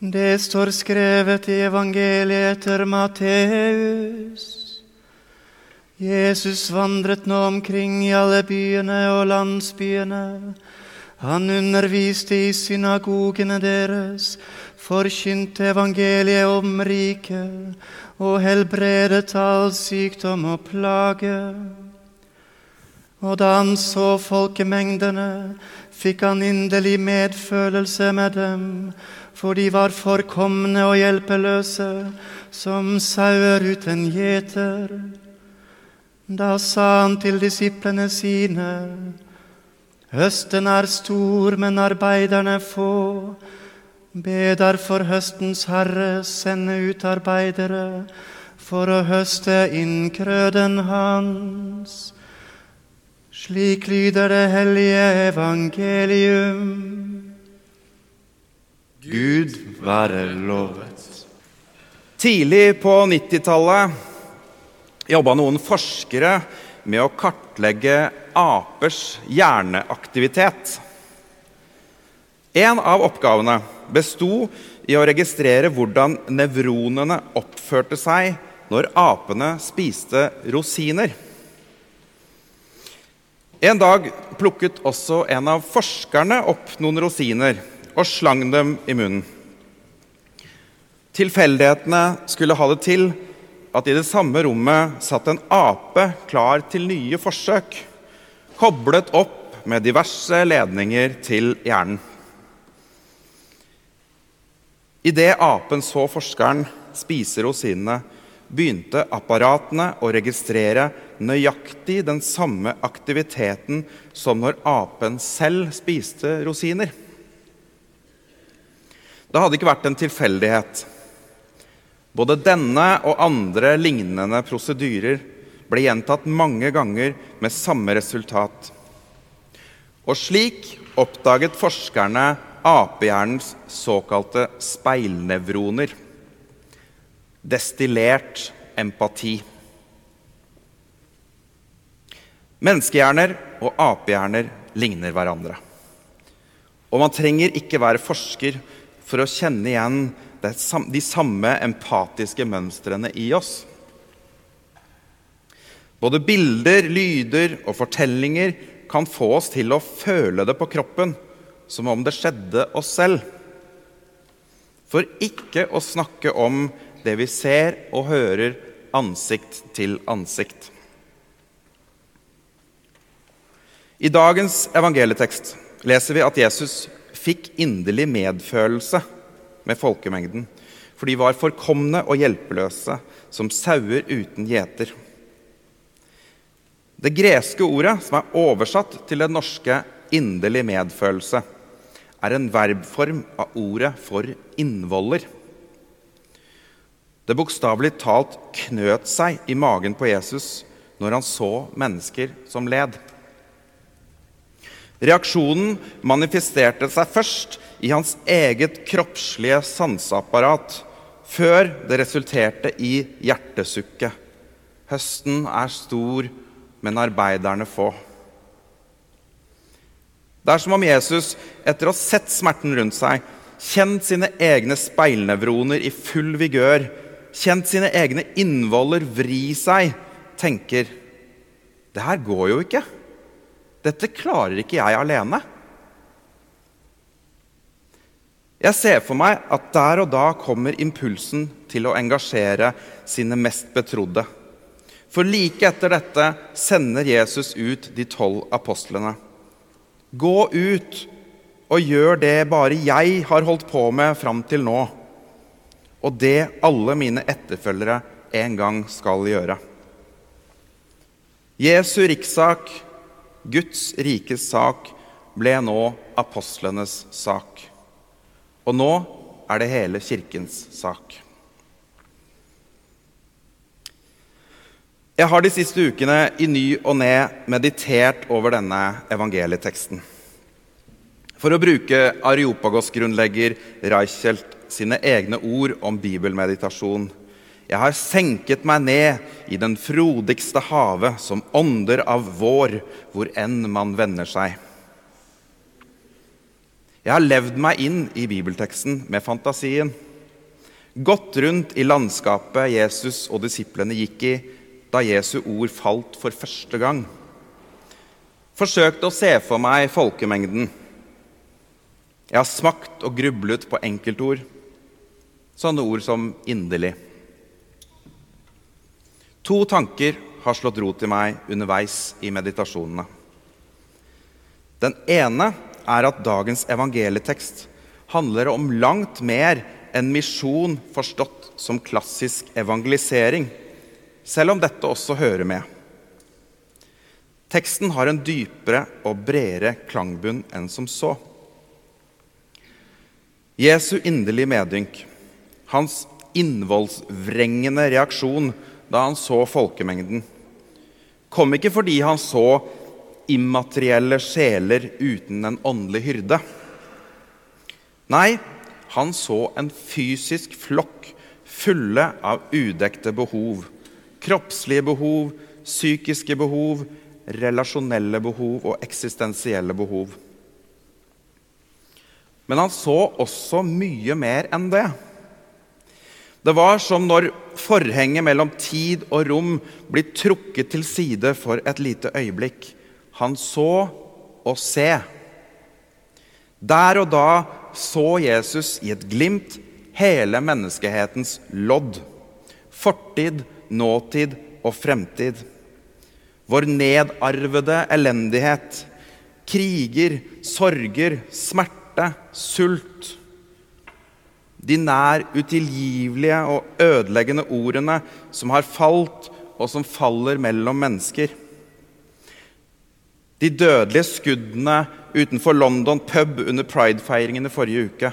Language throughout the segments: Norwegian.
Det står skrevet i evangeliet etter Matteus. Jesus vandret nå omkring i alle byene og landsbyene. Han underviste i synagogene deres, forkynte evangeliet om riket og helbredet all sykdom og plage. Og da han så folkemengdene, fikk han inderlig medfølelse med dem, for de var forkomne og hjelpeløse, som sauer uten gjeter. Da sa han til disiplene sine, høsten er stor, men arbeiderne få. Be derfor høstens herre sende ut arbeidere for å høste inn krøden hans. Slik lyder det hellige evangelium. Gud være lovet. Tidlig på 90-tallet jobba noen forskere med å kartlegge apers hjerneaktivitet. En av oppgavene besto i å registrere hvordan nevronene oppførte seg når apene spiste rosiner. En dag plukket også en av forskerne opp noen rosiner og slang dem i munnen. Tilfeldighetene skulle ha det til at i det samme rommet satt en ape klar til nye forsøk, koblet opp med diverse ledninger til hjernen. Idet apen så forskeren spise rosinene, begynte apparatene å registrere nøyaktig den samme aktiviteten som når apen selv spiste rosiner. Det hadde ikke vært en tilfeldighet. Både denne og andre lignende prosedyrer ble gjentatt mange ganger med samme resultat. Og slik oppdaget forskerne apehjernens såkalte speilnevroner. Destillert empati. Menneskehjerner og apehjerner ligner hverandre. Og man trenger ikke være forsker for å kjenne igjen de samme empatiske mønstrene i oss. Både bilder, lyder og fortellinger kan få oss til å føle det på kroppen, som om det skjedde oss selv. For ikke å snakke om det vi ser og hører ansikt til ansikt. I dagens evangelietekst leser vi at Jesus fikk inderlig medfølelse med folkemengden, for de var forkomne og hjelpeløse, som sauer uten gjeter. Det greske ordet som er oversatt til det norske 'inderlig medfølelse', er en verbform av ordet for innvoller. Det bokstavelig talt knøt seg i magen på Jesus når han så mennesker som led. Reaksjonen manifesterte seg først i hans eget kroppslige sanseapparat, før det resulterte i hjertesukket. Høsten er stor, men arbeiderne få. Det er som om Jesus, etter å ha sett smerten rundt seg, kjent sine egne speilnevroner i full vigør, kjent sine egne innvoller vri seg, tenker Det her går jo ikke. Dette klarer ikke jeg alene. Jeg ser for meg at der og da kommer impulsen til å engasjere sine mest betrodde. For like etter dette sender Jesus ut de tolv apostlene. Gå ut og gjør det bare jeg har holdt på med fram til nå, og det alle mine etterfølgere en gang skal gjøre. Jesu rikssak Guds rikes sak ble nå apostlenes sak. Og nå er det hele kirkens sak. Jeg har de siste ukene i ny og ne meditert over denne evangelieteksten. For å bruke Areopagos-grunnlegger Reichelt sine egne ord om bibelmeditasjon jeg har senket meg ned i den frodigste havet, som ånder av vår, hvor enn man vender seg. Jeg har levd meg inn i bibelteksten med fantasien. Gått rundt i landskapet Jesus og disiplene gikk i da Jesu ord falt for første gang. Forsøkte å se for meg folkemengden. Jeg har smakt og grublet på enkeltord, sånne ord som 'inderlig'. To tanker har slått rot i meg underveis i meditasjonene. Den ene er at dagens evangelietekst handler om langt mer enn misjon forstått som klassisk evangelisering, selv om dette også hører med. Teksten har en dypere og bredere klangbunn enn som så. Jesu inderlige medynk, hans innvollsvrengende reaksjon da han så folkemengden, kom ikke fordi han så immaterielle sjeler uten en åndelig hyrde. Nei, han så en fysisk flokk fulle av udekte behov. Kroppslige behov, psykiske behov, relasjonelle behov og eksistensielle behov. Men han så også mye mer enn det. Det var som når forhenget mellom tid og rom blir trukket til side for et lite øyeblikk. Han så og se. Der og da så Jesus i et glimt hele menneskehetens lodd. Fortid, nåtid og fremtid. Vår nedarvede elendighet. Kriger, sorger, smerte, sult de nær utilgivelige og ødeleggende ordene som har falt, og som faller mellom mennesker. De dødelige skuddene utenfor London pub under pridefeiringene forrige uke.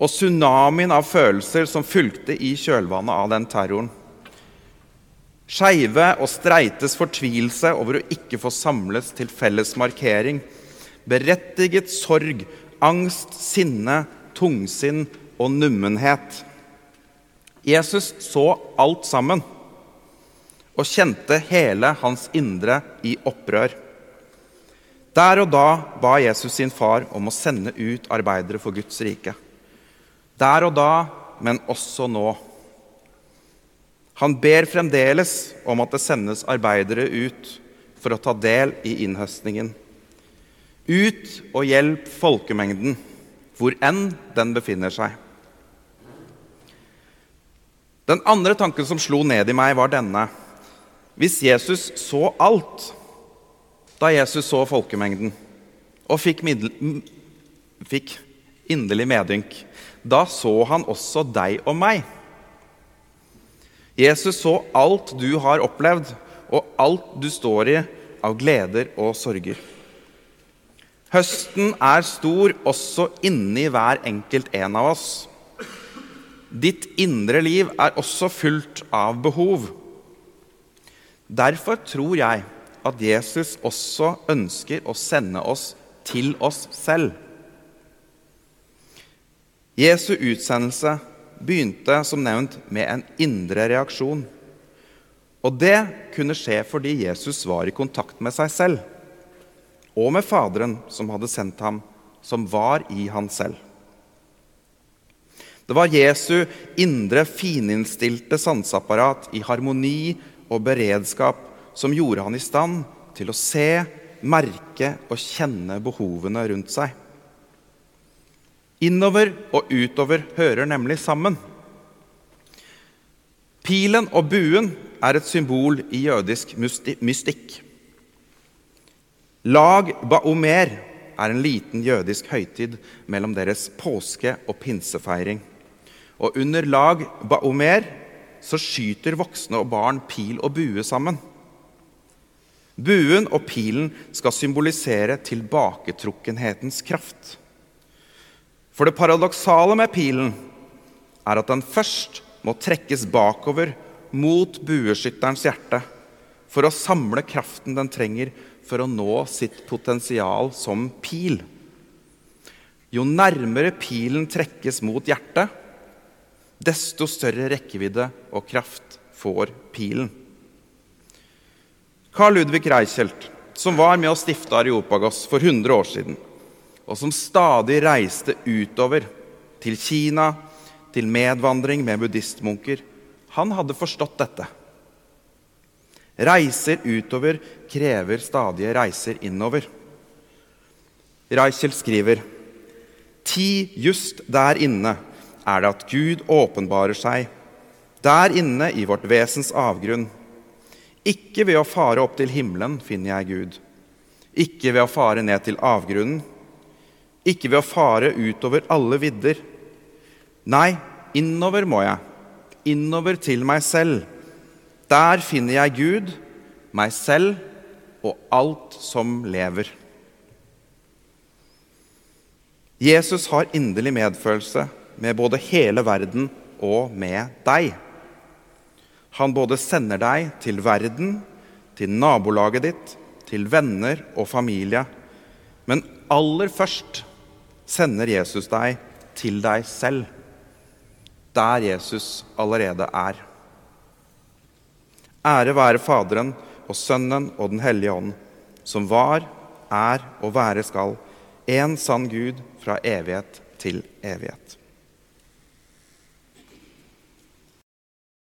Og tsunamien av følelser som fulgte i kjølvannet av den terroren. Skeive og streites fortvilelse over å ikke få samles til felles markering. Berettiget sorg, angst, sinne, tungsinn og nummenhet. Jesus så alt sammen og kjente hele hans indre i opprør. Der og da ba Jesus sin far om å sende ut arbeidere for Guds rike. Der og da, men også nå. Han ber fremdeles om at det sendes arbeidere ut for å ta del i innhøstningen. Ut og hjelp folkemengden, hvor enn den befinner seg. Den andre tanken som slo ned i meg, var denne. Hvis Jesus så alt da Jesus så folkemengden og fikk, middel, fikk inderlig medynk, da så han også deg og meg. Jesus så alt du har opplevd, og alt du står i av gleder og sorger. Høsten er stor også inni hver enkelt en av oss. Ditt indre liv er også fullt av behov. Derfor tror jeg at Jesus også ønsker å sende oss til oss selv. Jesu utsendelse begynte som nevnt med en indre reaksjon. Og det kunne skje fordi Jesus var i kontakt med seg selv og med Faderen som hadde sendt ham, som var i han selv. Det var Jesu indre fininnstilte sanseapparat i harmoni og beredskap som gjorde han i stand til å se, merke og kjenne behovene rundt seg. Innover og utover hører nemlig sammen. Pilen og buen er et symbol i jødisk mystikk. Lag Baomer er en liten jødisk høytid mellom deres påske- og pinsefeiring. Og under lag baomer så skyter voksne og barn pil og bue sammen. Buen og pilen skal symbolisere tilbaketrukkenhetens kraft. For det paradoksale med pilen er at den først må trekkes bakover mot bueskytterens hjerte for å samle kraften den trenger for å nå sitt potensial som pil. Jo nærmere pilen trekkes mot hjertet, desto større rekkevidde og kraft får pilen. Carl Ludvig Reichelt, som var med å stifte Areopagos for 100 år siden, og som stadig reiste utover til Kina, til medvandring med buddhistmunker, han hadde forstått dette. Reiser utover krever stadige reiser innover. Reichelt skriver Ti just der inne er det at Gud åpenbarer seg, der inne i vårt vesens avgrunn. Ikke ved å fare opp til himmelen finner jeg Gud, ikke ved å fare ned til avgrunnen, ikke ved å fare utover alle vidder. Nei, innover må jeg, innover til meg selv. Der finner jeg Gud, meg selv og alt som lever. Jesus har inderlig medfølelse med både hele verden og med deg. Han både sender deg til verden, til nabolaget ditt, til venner og familie. Men aller først sender Jesus deg til deg selv, der Jesus allerede er. Ære være Faderen og Sønnen og Den hellige ånd, som var, er og være skal, en sann Gud fra evighet til evighet.